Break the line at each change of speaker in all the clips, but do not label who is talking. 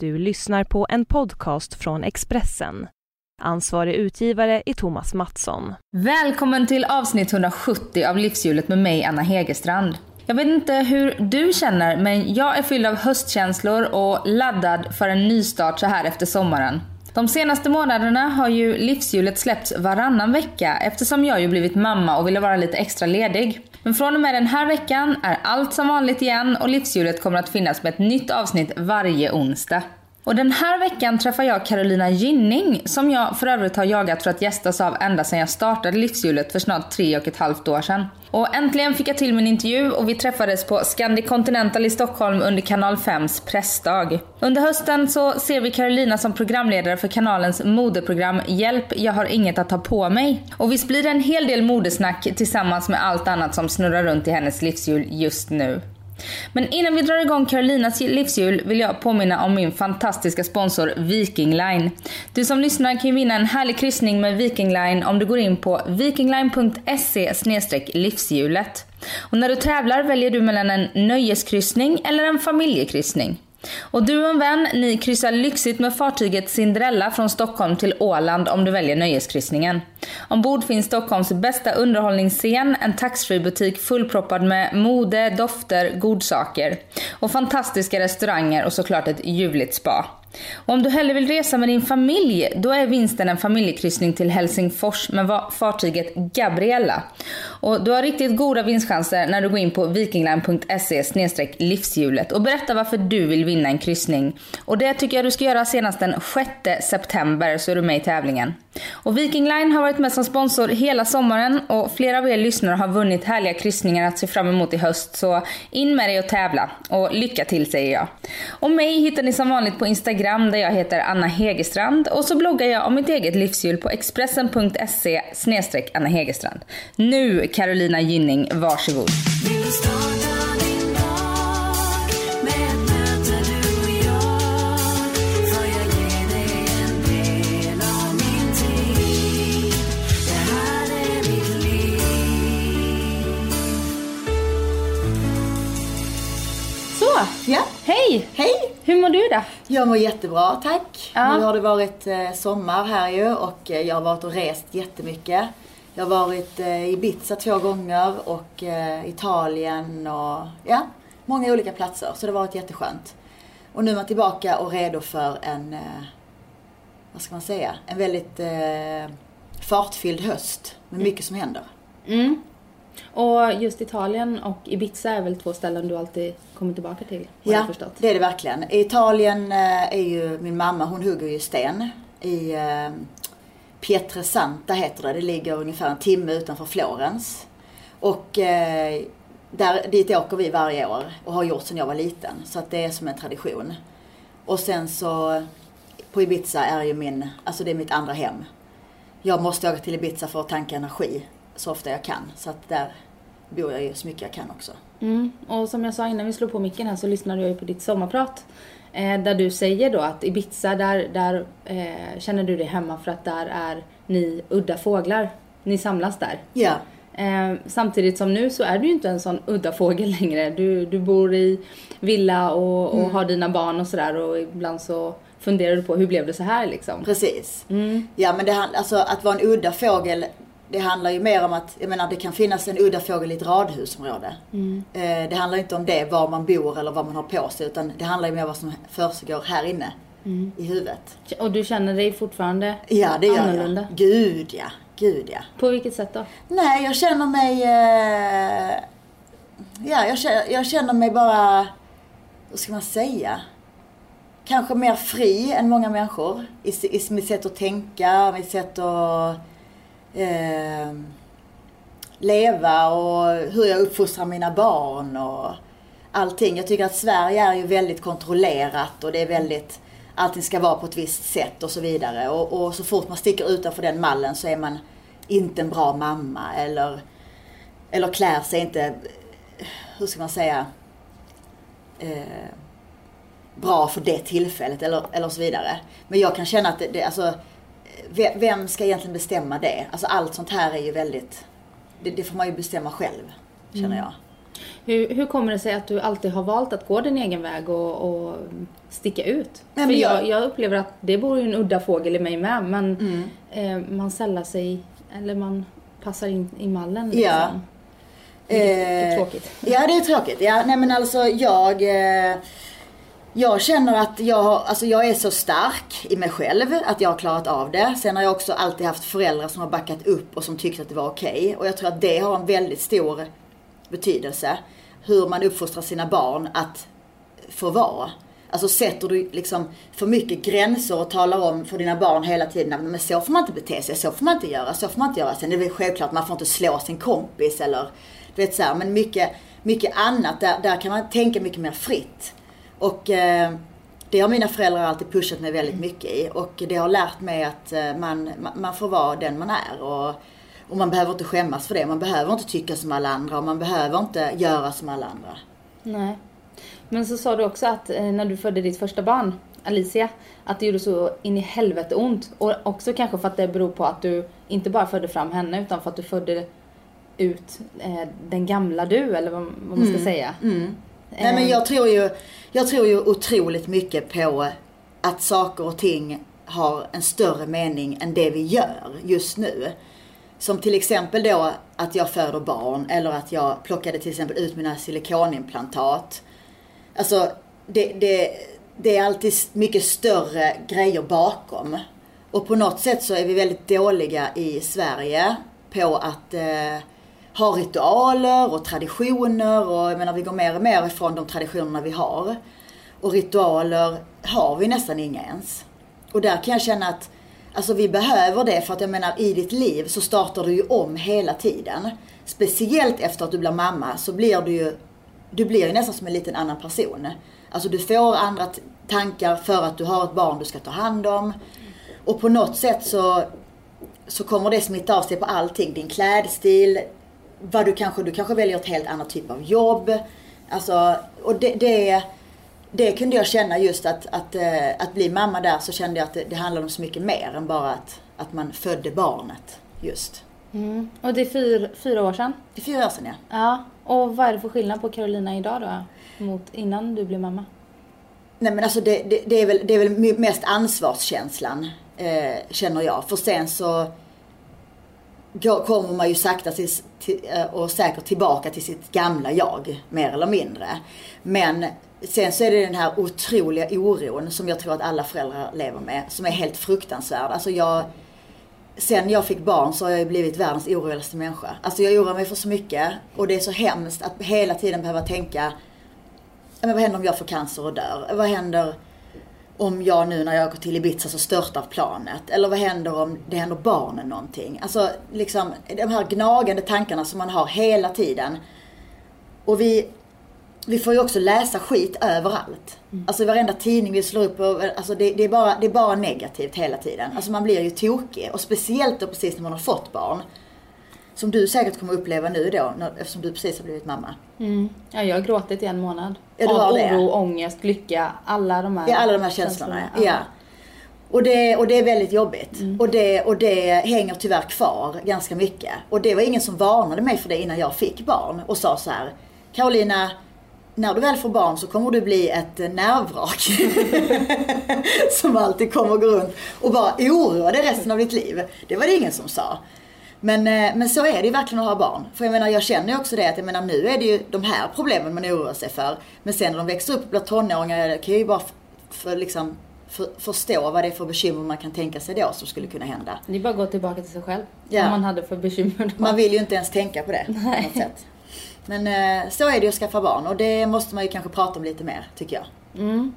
Du lyssnar på en podcast från Expressen. Ansvarig utgivare är Thomas Mattsson.
Välkommen till avsnitt 170 av Livshjulet med mig, Anna Hegerstrand. Jag vet inte hur du känner, men jag är fylld av höstkänslor och laddad för en nystart så här efter sommaren. De senaste månaderna har ju livshjulet släppts varannan vecka eftersom jag ju blivit mamma och ville vara lite extra ledig. Men från och med den här veckan är allt som vanligt igen och livshjulet kommer att finnas med ett nytt avsnitt varje onsdag. Och den här veckan träffar jag Carolina Gynning som jag för övrigt har jagat för att gästas av ända sedan jag startade livshjulet för snart tre och ett halvt år sedan. Och äntligen fick jag till min intervju och vi träffades på Scandi Continental i Stockholm under kanal 5s pressdag. Under hösten så ser vi Carolina som programledare för kanalens modeprogram Hjälp, jag har inget att ta på mig. Och visst blir det en hel del modesnack tillsammans med allt annat som snurrar runt i hennes livshjul just nu. Men innan vi drar igång Carolinas livshjul vill jag påminna om min fantastiska sponsor Viking Line. Du som lyssnar kan ju vinna en härlig kryssning med Viking Line om du går in på vikingline.se livshjulet. Och när du tävlar väljer du mellan en nöjeskryssning eller en familjekryssning. Och du och en vän, ni kryssar lyxigt med fartyget Cinderella från Stockholm till Åland om du väljer nöjeskryssningen. Ombord finns Stockholms bästa underhållningsscen, en taxfree-butik fullproppad med mode, dofter, godsaker. Och fantastiska restauranger och såklart ett ljuvligt spa. Och om du hellre vill resa med din familj, då är vinsten en familjekryssning till Helsingfors med fartyget Gabriella. Och du har riktigt goda vinstchanser när du går in på vikingline.se livshjulet och berättar varför du vill vinna en kryssning. Och det tycker jag du ska göra senast den 6 september så är du med i tävlingen. Och Viking Line har varit med som sponsor hela sommaren och flera av er lyssnare har vunnit härliga kryssningar att se fram emot i höst. Så in med dig och tävla. Och lycka till säger jag. Och mig hittar ni som vanligt på Instagram där jag heter Anna Hegerstrand och så bloggar jag om mitt eget livshjul på expressen.se Anna Hegerstrand. Nu Carolina Gynning, varsågod.
Ja.
Hej!
Hej!
Hur mår du då?
Jag mår jättebra, tack.
Ja.
Nu har det varit eh, sommar här ju och eh, jag har varit och rest jättemycket. Jag har varit eh, i Ibiza två gånger och Italien och ja, många olika platser. Så det har varit jätteskönt. Och nu är man tillbaka och redo för en, vad ska man säga, en väldigt fartfylld höst med mycket som händer.
Mm. Och just Italien och Ibiza är väl två ställen du alltid kommer tillbaka till?
Ja, det är det verkligen. I Italien eh, är ju min mamma, hon hugger ju sten i eh, Pietrasanta heter det. Det ligger ungefär en timme utanför Florens. Och eh, där, dit åker vi varje år och har gjort sedan jag var liten. Så att det är som en tradition. Och sen så på Ibiza är ju min, alltså det är mitt andra hem. Jag måste åka till Ibiza för att tanka energi så ofta jag kan. Så att där bor jag ju så mycket jag kan också.
Mm. Och som jag sa innan vi slog på micken här så lyssnade jag ju på ditt sommarprat. Eh, där du säger då att Ibiza, där, där eh, känner du dig hemma för att där är ni udda fåglar. Ni samlas där.
Ja,
Eh, samtidigt som nu så är du ju inte en sån udda fågel längre. Du, du bor i villa och, och har dina barn och sådär och ibland så funderar du på hur blev det så här liksom.
precis.
Mm.
Ja men det, alltså, att vara en udda fågel, det handlar ju mer om att, jag menar det kan finnas en udda fågel i ett radhusområde. Eh, det handlar inte om det, var man bor eller vad man har på sig, utan det handlar ju mer om vad som försiggår här inne i huvudet.
Och du känner dig fortfarande
Ja, det gör
annorlunda?
jag. Gud ja, gud ja.
På vilket sätt då?
Nej, jag känner mig... Eh, ja, jag känner, jag känner mig bara... Vad ska man säga? Kanske mer fri än många människor. I, i mitt sätt att tänka, mitt sätt att eh, leva och hur jag uppfostrar mina barn och allting. Jag tycker att Sverige är ju väldigt kontrollerat och det är väldigt... Allting ska vara på ett visst sätt och så vidare. Och, och så fort man sticker utanför den mallen så är man inte en bra mamma eller, eller klär sig inte, hur ska man säga, eh, bra för det tillfället eller, eller så vidare. Men jag kan känna att det, det alltså, vem ska egentligen bestämma det? Alltså allt sånt här är ju väldigt, det, det får man ju bestämma själv, känner jag.
Hur, hur kommer det sig att du alltid har valt att gå din egen väg och, och sticka ut?
Nej,
För
men
jag,
jag-
upplever att det bor ju en udda fågel i mig med men
Mm.
eh, man sällar sig, eller man passar in i mallen liksom.
Ja.
Det är
Eh,
tråkigt.
Ja, det är tråkigt. Ja, nej men alltså jag... Eh, jag känner att jag, har- alltså jag är så stark i mig själv att jag har klarat av det. Sen har jag också alltid haft föräldrar som har backat upp och som tyckte att det var okej. Och jag tror att det har en väldigt stor betydelse. Hur man uppfostrar sina barn att få vara. Alltså sätter du liksom för mycket gränser och talar om för dina barn hela tiden men så får man inte bete sig, så får man inte göra, så får man inte göra. Sen är det väl självklart, man får inte slå sin kompis eller du vet så här, men mycket, mycket annat, där, där kan man tänka mycket mer fritt. Och eh, det har mina föräldrar alltid pushat mig väldigt mycket i och det har lärt mig att eh, man, man- får vara den man är. Och, och man behöver inte skämmas för det. Man behöver inte tycka som alla andra och man behöver inte göra som alla andra.
Nej. Men så sa du också att eh, när du födde ditt första barn, Alicia, att det gjorde så in i helvete ont. Och också kanske för att det beror på att du inte bara födde fram henne utan för att du födde ut eh, den gamla du, eller vad, vad man ska säga.
Nej men
Eh,
jag tror ju, jag tror ju otroligt mycket på att saker och ting har en större mening än det vi gör just nu. Som till exempel då att jag föder barn eller att jag plockade till exempel ut mina silikonimplantat. Alltså det, det, det är alltid mycket större grejer bakom. Och på något sätt så är vi väldigt dåliga i Sverige på att eh, har ritualer och traditioner och jag menar vi går mer och mer ifrån de traditionerna vi har. Och ritualer har vi nästan inga ens. Och där kan jag känna att alltså vi behöver det för att jag menar i ditt liv så startar du ju om hela tiden. Speciellt efter att du blir mamma så blir du ju, du blir ju nästan som en liten annan person. Alltså du får andra tankar för att du har ett barn du ska ta hand om. Och på något sätt så, så kommer det smitta av sig på allting. Din klädstil, vad du kanske, du kanske väljer ett helt annat typ av jobb. Alltså, och det, det, det kunde jag känna just att, att, eh, att bli mamma där så kände jag att det, det handlade om så mycket mer än bara att, att man födde barnet just.
Mm. Och det är fyra, fyra år sedan.
Det är fyra år sedan ja.
Ja. Och vad är det för skillnad på Carolina idag då? Mot innan du blev mamma?
Nej men alltså det, det, det, är, väl, det är väl mest ansvarskänslan eh, känner jag. För sen så kommer man ju sakta till, till, eh, och säkert tillbaka till sitt gamla jag, mer eller mindre. Men sen så är det den här otroliga oron som jag tror att alla föräldrar lever med, som är helt fruktansvärd. Alltså jag, sen jag fick barn så har jag ju blivit världens oroligaste människa. Alltså jag oroar mig för så mycket och det är så hemskt att hela tiden behöva tänka Ja, men vad händer om jag får cancer och dör? Vad händer om jag nu när jag går till Ibiza så störtar planet? Eller vad händer om det händer barnen någonting? Alltså liksom de här gnagande tankarna som man har hela tiden. Och vi, vi får ju också läsa skit överallt. Alltså i varenda tidning vi slår upp, och, alltså det, det, är bara, det är bara negativt hela tiden. Alltså man blir ju tokig. Och speciellt då precis när man har fått barn. Som du säkert kommer uppleva nu då, när, eftersom du precis har blivit mamma.
Mm. Ja, jag har gråtit i en månad.
Ja,
Av
har det.
oro, ångest, lycka, alla de här
Ja, alla de här känslorna. Ja. Och, det, och det är väldigt jobbigt. Och, det, och det hänger tyvärr kvar ganska mycket. Och det var ingen som varnade mig för det innan jag fick barn och sa så här. Carolina, när du väl får barn så kommer du bli ett nervvrak. som alltid kommer gå runt och bara oroa dig resten av ditt liv. Det var det ingen som sa. Men, eh, men så är det ju verkligen att ha barn. För jag menar, jag känner ju också det att jag menar, nu är det ju de här problemen man oroar sig för. Men sen när de växer upp och blir tonåringar, kan jag ju bara för, liksom, för, förstå vad det är för bekymmer man kan tänka sig då som skulle kunna hända.
Det är bara att gå tillbaka till sig själv.
Ja.
Vad man hade för bekymmer då.
Man vill ju inte ens tänka på det på något sätt. Men eh, så är det ju att skaffa barn och det måste man ju kanske prata om lite mer, tycker jag.
Mm.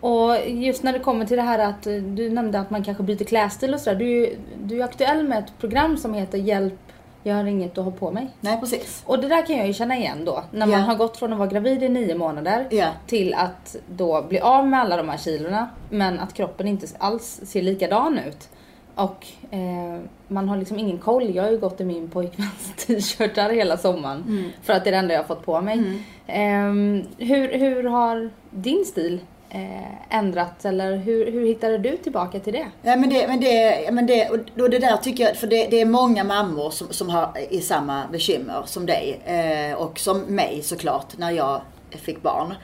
Och just när det kommer till det här att eh, du nämnde att man kanske byter klädstil och sådär. Du, du är aktuell med ett program som heter Hjälp, jag har inget att ha på mig.
Nej, precis.
Och det där kan jag ju känna igen då. När man har gått från att vara gravid i nio månader
Ja.
till att då bli av med alla de här kilorna. Men att kroppen inte alls ser likadan ut. Och eh, man har liksom ingen koll. Jag har ju gått i min pojkväns t-shirtar hela sommaren.
Mm.
För att det är det enda jag har fått på mig. Ehm, hur, hur har din stil eh, ändrats eller hur, hur hittade du tillbaka till det?
Ja, men det, men det, men det, och då det där tycker jag, för det, det är många mammor som, som har i samma bekymmer som dig. Eh, och som mig såklart, när jag fick barn.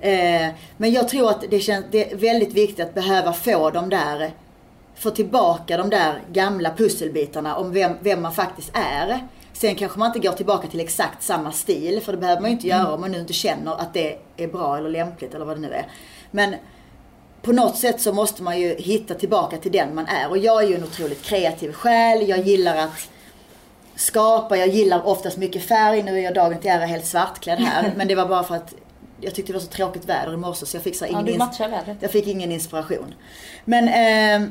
Eh, men jag tror att det, känns, det är väldigt viktigt att behöva få de där, få tillbaka de där gamla pusselbitarna om vem, vem man faktiskt är. Sen kanske man inte går tillbaka till exakt samma stil, för det behöver man ju inte göra om man nu inte känner att det är bra eller lämpligt eller vad det nu är. Men på något sätt så måste man ju hitta tillbaka till den man är. Och jag är ju en otroligt kreativ själ. Jag gillar att skapa, jag gillar oftast mycket färg. Nu är jag dagen till ära helt svartklädd här. Men det var bara för att jag tyckte det var så tråkigt väder i morse så jag fick så ingen,
ja, vädret.
jag fick ingen inspiration. Men, eh,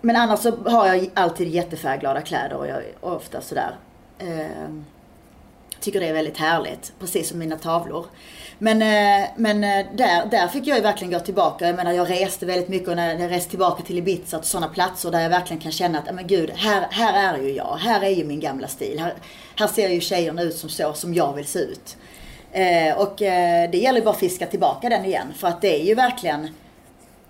men annars så har jag alltid jättefärgglada kläder och jag är ofta sådär. Eh, tycker det är väldigt härligt, precis som mina tavlor. Men, eh, men eh, där, där fick jag ju verkligen gå tillbaka. Jag menar jag reste väldigt mycket och när jag reste tillbaka till Ibiza och sådana platser där jag verkligen kan känna att, men gud, här, här är ju jag. Här är ju min gamla stil. Här, här ser ju tjejerna ut som så som jag vill se ut. Eh, och eh, det gäller ju bara att fiska tillbaka den igen. För att det är ju verkligen,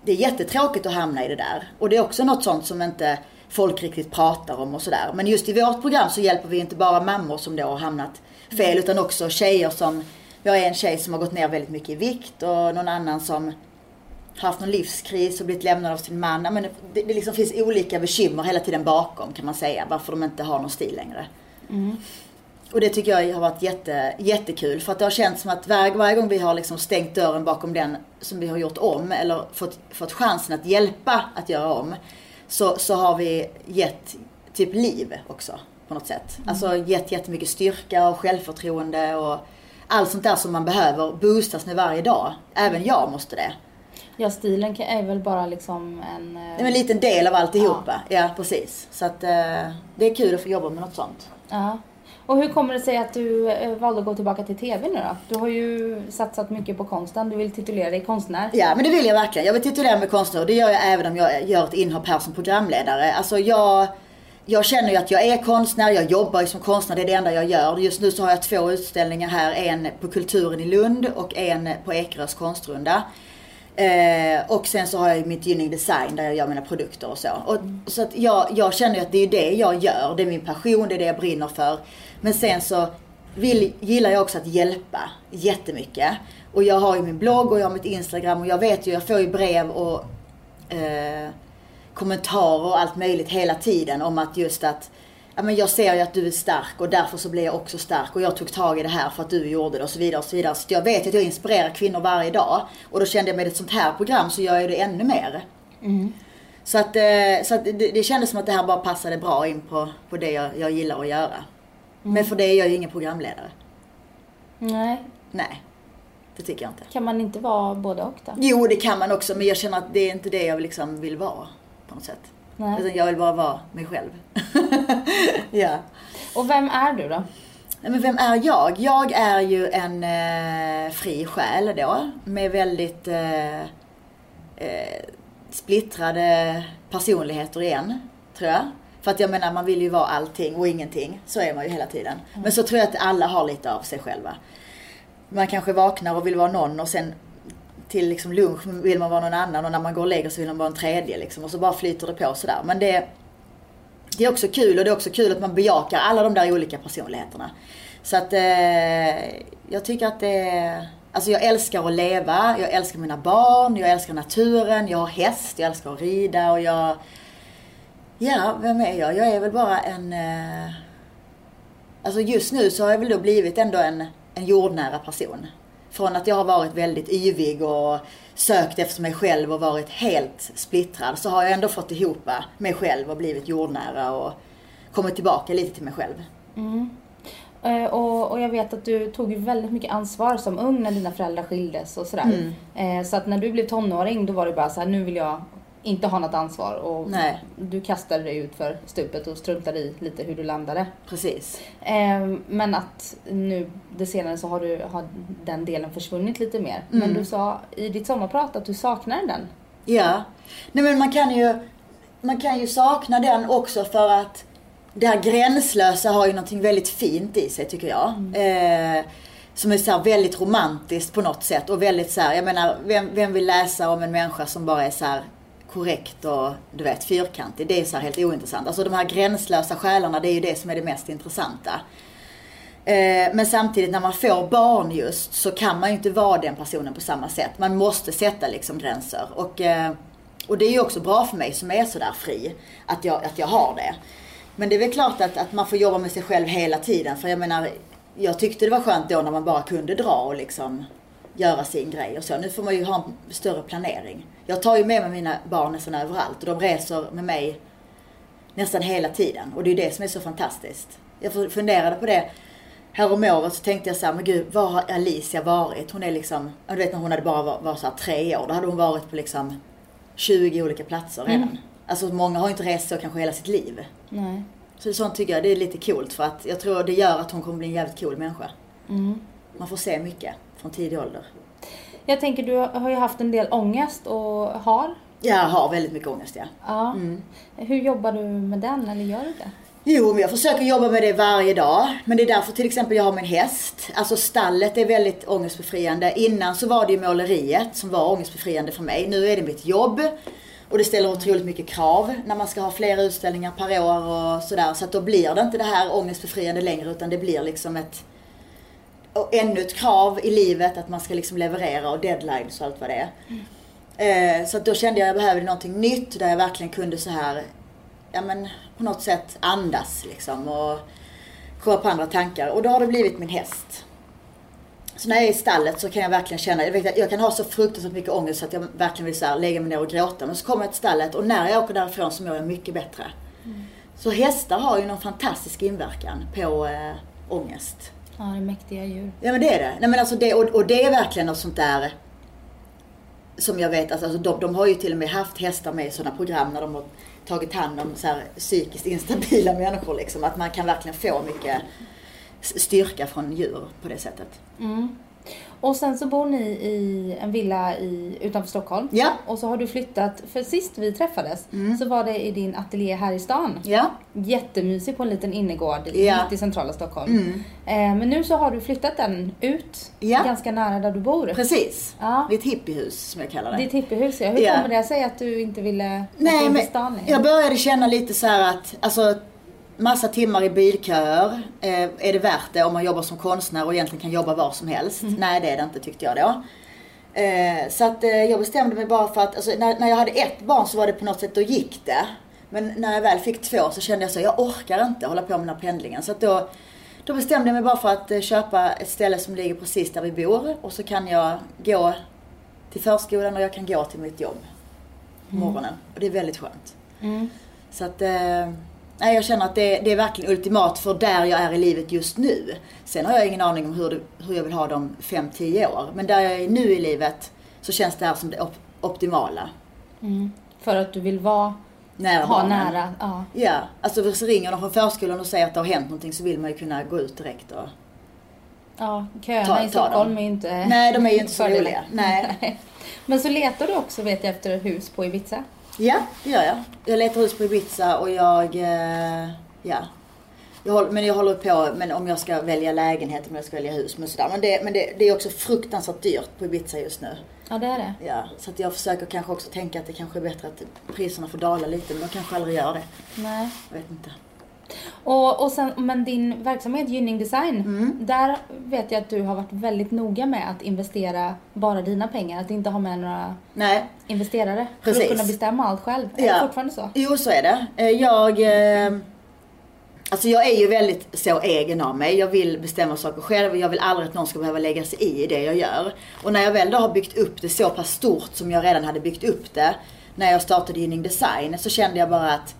det är jättetråkigt att hamna i det där. Och det är också något sånt som inte folk riktigt pratar om och sådär. Men just i vårt program så hjälper vi inte bara mammor som då har hamnat fel utan också tjejer som vi har en tjej som har gått ner väldigt mycket i vikt och någon annan som haft någon livskris och blivit lämnad av sin man. Men det, det liksom finns olika bekymmer hela tiden bakom kan man säga. Varför de inte har någon stil längre.
Mm.
Och det tycker jag har varit jätte, jättekul. För att det har känts som att varje, varje gång vi har liksom stängt dörren bakom den som vi har gjort om eller fått, fått chansen att hjälpa att göra om. Så, så har vi gett typ liv också på något sätt. Mm. Alltså gett jättemycket styrka och självförtroende och allt sånt där som man behöver boostas med varje dag. Även jag måste det.
Ja, stilen är väl bara liksom en...
Det är en liten del av alltihopa. Ja, ja precis. Så att eh, det är kul att få jobba med något sånt.
Ja. Och hur kommer det sig att du eh, valde att gå tillbaka till TV nu då? Du har ju satsat mycket på konsten. Du vill titulera dig konstnär.
Ja, men det vill jag verkligen. Jag vill titulera mig konstnär och det gör jag även om jag gör ett inhopp här som programledare. Alltså jag jag känner ju att jag är konstnär, jag jobbar ju som konstnär, det är det enda jag gör. Just nu så har jag två utställningar här, en på Kulturen i Lund och en på Ekerös konstrunda. Eh, och sen så har jag mitt Gynning Design där jag gör mina produkter och så. Och, så att jag, jag känner ju att det är det jag gör, det är min passion, det är det jag brinner för. Men sen så vill, gillar jag också att hjälpa jättemycket. Och jag har ju min blogg och jag har mitt Instagram och jag vet ju, jag får ju brev och eh, kommentarer och allt möjligt hela tiden om att just att ja, men jag ser ju att du är stark och därför så blir jag också stark och jag tog tag i det här för att du gjorde det och så vidare och så vidare. Så jag vet att jag inspirerar kvinnor varje dag. Och då kände jag med ett sånt här program så gör jag det ännu mer.
Mm.
Så att, eh, så att det, det kändes som att det här bara passade bra in på, på det jag, jag gillar att göra. Mm. Men för det är jag ju ingen programledare.
Nej.
Nej. Det tycker jag inte.
Kan man inte vara både och då?
Jo, det kan man också. Men jag känner att det är inte det jag liksom vill vara på något sätt. Nej. Utan jag vill bara vara mig själv. ja.
Och vem är du då?
Men vem är jag? Jag är ju en eh, fri själ då. Med väldigt eh, eh, splittrade personligheter igen, tror jag. För att jag menar, man vill ju vara allting och ingenting. Så är man ju hela tiden. Mm. Men så tror jag att alla har lite av sig själva. Man kanske vaknar och vill vara någon och sen till liksom lunch vill man vara någon annan och när man går och lägger sig vill man vara en tredje liksom. Och så bara flyter det på sådär. Men det, det är också kul och det är också kul att man bejakar alla de där olika personligheterna. Så att eh, jag tycker att det Alltså jag älskar att leva, jag älskar mina barn, jag älskar naturen, jag har häst, jag älskar att rida och jag... Ja, vem är jag? Jag är väl bara en... Eh, alltså just nu så har jag väl då blivit ändå en, en jordnära person. Från att jag har varit väldigt yvig och sökt efter mig själv och varit helt splittrad så har jag ändå fått ihop mig själv och blivit jordnära och kommit tillbaka lite till mig själv.
Mm. Eh, och, och, jag vet att du tog väldigt mycket ansvar som ung när dina föräldrar skildes och sådär. Mm. Eh, så att när du blev tonåring då var det bara så här, nu vill jag inte ha något ansvar och
Nej.
du kastade dig ut för stupet och struntade i lite hur du landade.
Precis.
Eh, men att nu det senare så har, du, har den delen försvunnit lite mer. Mm. Men du sa i ditt sommarprat att du saknar den.
Ja. Nej men man kan ju, man kan ju sakna den också för att det här gränslösa har ju någonting väldigt fint i sig tycker jag. Mm. Eh, som är så här väldigt romantiskt på något sätt och väldigt så här, jag menar, vem, vem vill läsa om en människa som bara är så här korrekt och du vet fyrkantig. Det är så här helt ointressant. Alltså de här gränslösa själarna, det är ju det som är det mest intressanta. Eh, men samtidigt när man får barn just så kan man ju inte vara den personen på samma sätt. Man måste sätta liksom gränser. Och, eh, och det är ju också bra för mig som är sådär fri, att jag, att jag har det. Men det är väl klart att, att man får jobba med sig själv hela tiden. För jag menar, jag tyckte det var skönt då när man bara kunde dra och liksom göra sin grej och så. Nu får man ju ha en större planering. Jag tar ju med mig mina barn nästan överallt och de reser med mig nästan hela tiden. Och det är det som är så fantastiskt. Jag funderade på det häromåret så tänkte jag så här, men gud, var har Alicia varit? Hon är liksom, du vet när hon hade bara var, var så här tre år, då hade hon varit på liksom 20 olika platser redan.
Mm.
Alltså många har ju inte rest så kanske hela sitt liv.
Nej.
Så sånt tycker jag det är lite coolt för att jag tror det gör att hon kommer bli en jävligt cool människa.
Mm.
Man får se mycket från tidig ålder.
Jag tänker, du har ju haft en del ångest och har.
Jag har väldigt mycket ångest ja.
Ja.
Mm.
Hur jobbar du med den, eller gör du det?
Jo, men jag försöker jobba med det varje dag. Men det är därför till exempel jag har min häst. Alltså stallet är väldigt ångestbefriande. Innan så var det ju måleriet som var ångestbefriande för mig. Nu är det mitt jobb. Och det ställer otroligt mycket krav när man ska ha flera utställningar per år och sådär. Så att då blir det inte det här ångestbefriande längre utan det blir liksom ett och ännu ett krav i livet att man ska liksom leverera och deadlines och allt vad det är. Eh, så då kände jag att jag behövde någonting nytt där jag verkligen kunde så här, ja men på något sätt andas liksom och komma på andra tankar. Och då har det blivit min häst. Så när jag är i stallet så kan jag verkligen känna, jag, vet jag kan ha så fruktansvärt mycket ångest så att jag verkligen vill så här, lägga mig ner och gråta. Men så kommer jag till stallet och när jag åker därifrån så mår jag mycket bättre. Så hästar har ju någon fantastisk inverkan på äh, ångest.
Ja, det är mäktiga djur.
Ja men det är det. Nej, men alltså det och, och det är verkligen något sånt där som jag vet, alltså de, de har ju till och med haft hästar med i sådana program när de har tagit hand om så här psykiskt instabila människor liksom. Att man kan verkligen få mycket styrka från djur på det sättet.
Mm. Och sen så bor ni i en villa i, utanför Stockholm.
Ja.
Och så har du flyttat, för sist vi träffades så var det i din ateljé här i stan.
Ja.
Jättemysig på en liten innergård i-
Ja.
mitt i centrala Stockholm. Eh, men nu så har du flyttat den ut,
Ja.
ganska nära där du bor.
Precis.
Ja.
Ett hippiehus som jag kallar det.
Ditt hippiehus ja. Hur
Ja.
kommer det sig att du inte ville
Nej,
in
men
till stan
jag började känna lite så att, alltså massa timmar i bilköer, eh, är det värt det om man jobbar som konstnär och egentligen kan jobba var som helst? Nej, det är det inte tyckte jag då. Eh, så att eh, jag bestämde mig bara för att, alltså, när, när jag hade ett barn så var det på något sätt, då gick det. Men när jag väl fick två så kände jag så, jag orkar inte hålla på med den här pendlingen. Så att då, då bestämde jag mig bara för att eh, köpa ett ställe som ligger precis där vi bor och så kan jag gå till förskolan och jag kan gå till mitt jobb på morgonen. Och det är väldigt skönt.
Mm.
Så att, eh, nej, jag känner att det, det är verkligen ultimat för där jag är i livet just nu. Sen har jag ingen aning om hur, det, hur jag vill ha dem 5-10 år. Men där jag är nu i livet så känns det här som det op- optimala.
Mm. För att du vill vara,
Nära
ha
barnen.
nära. Ja.
Ja, alltså så ringer de från förskolan och säger att det har hänt någonting så vill man ju kunna gå ut direkt och...
Ja, köerna
Ta-
i Stockholm
dem.
är ju inte
Nej, de är ju inte så roliga. Nej.
Men så letar du också vet jag efter hus på Ibiza.
Ja, det gör jag. Jag letar hus på Ibiza och jag... Eh, ja. Jag håller, men jag håller på, men om jag ska välja lägenhet, om jag ska välja hus, men sådär. Men, det, men det, det är också fruktansvärt dyrt på Ibiza just nu.
Ja, det är det.
Ja, så att jag försöker kanske också tänka att det kanske är bättre att priserna får dala lite, men de kanske aldrig gör det.
Nej.
Jag vet inte.
Och, och sen, men din verksamhet Gynning Design,
Mm.
där vet jag att du har varit väldigt noga med att investera bara dina pengar, att inte ha med några
Nej,
investerare. För att kunna bestämma allt själv. Är
Ja.
det fortfarande så?
Jo, så är det. Eh, Jag... eh, Alltså jag är ju väldigt så egen av mig. Jag vill bestämma saker själv. Jag vill aldrig att någon ska behöva lägga sig i det jag gör. Och när jag väl då har byggt upp det så pass stort som jag redan hade byggt upp det. När jag startade Gynning Design så kände jag bara att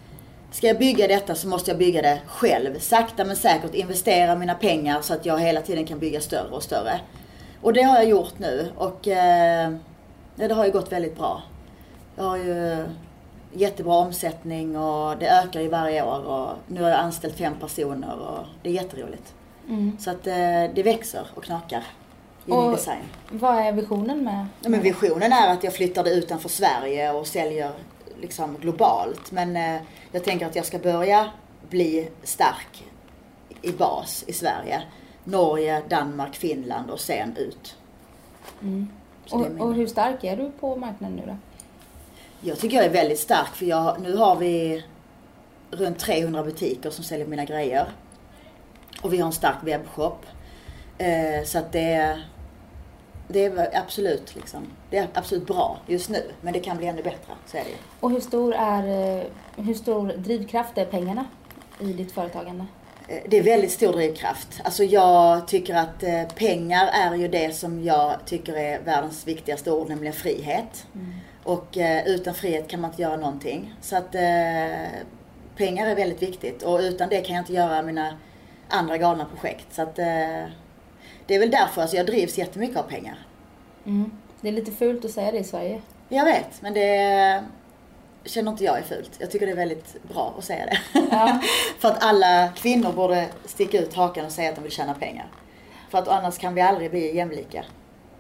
Ska jag bygga detta så måste jag bygga det själv. Sakta men säkert investera mina pengar så att jag hela tiden kan bygga större och större. Och det har jag gjort nu och eh, det har ju gått väldigt bra. Jag har ju jättebra omsättning och det ökar ju varje år och nu har jag anställt fem personer och det är jätteroligt.
Mm.
Så att eh, det växer och knakar i min
Och-
design.
Vad är visionen med?
Ja, men visionen är att jag flyttar det utanför Sverige och säljer liksom globalt. Men eh, jag tänker att jag ska börja bli stark i bas i Sverige. Norge, Danmark, Finland och sen ut.
Mm. Och, och hur stark är du på marknaden nu då?
Jag tycker jag är väldigt stark för jag, nu har vi runt 300 butiker som säljer mina grejer. Och vi har en stark webbshop. Eh, så att det, det är absolut liksom, det är absolut bra just nu. Men det kan bli ännu bättre, så är det.
Och hur stor är, eh, hur stor drivkraft är pengarna i ditt företagande?
Eh, Det är väldigt stor drivkraft. Alltså jag tycker att eh, pengar är ju det som jag tycker är världens viktigaste ord, nämligen frihet. Och eh, utan frihet kan man inte göra någonting. Så att pengar är väldigt viktigt och utan det kan jag inte göra mina andra galna projekt. Så att det är väl därför alltså jag drivs jättemycket av pengar.
Mm. Det är lite fult att säga det i Sverige.
Jag vet, men det känner inte jag är fult. Jag tycker det är väldigt bra att säga det.
Ja.
För att alla kvinnor borde sticka ut hakan och säga att de vill tjäna pengar. För att annars kan vi aldrig bli jämlika.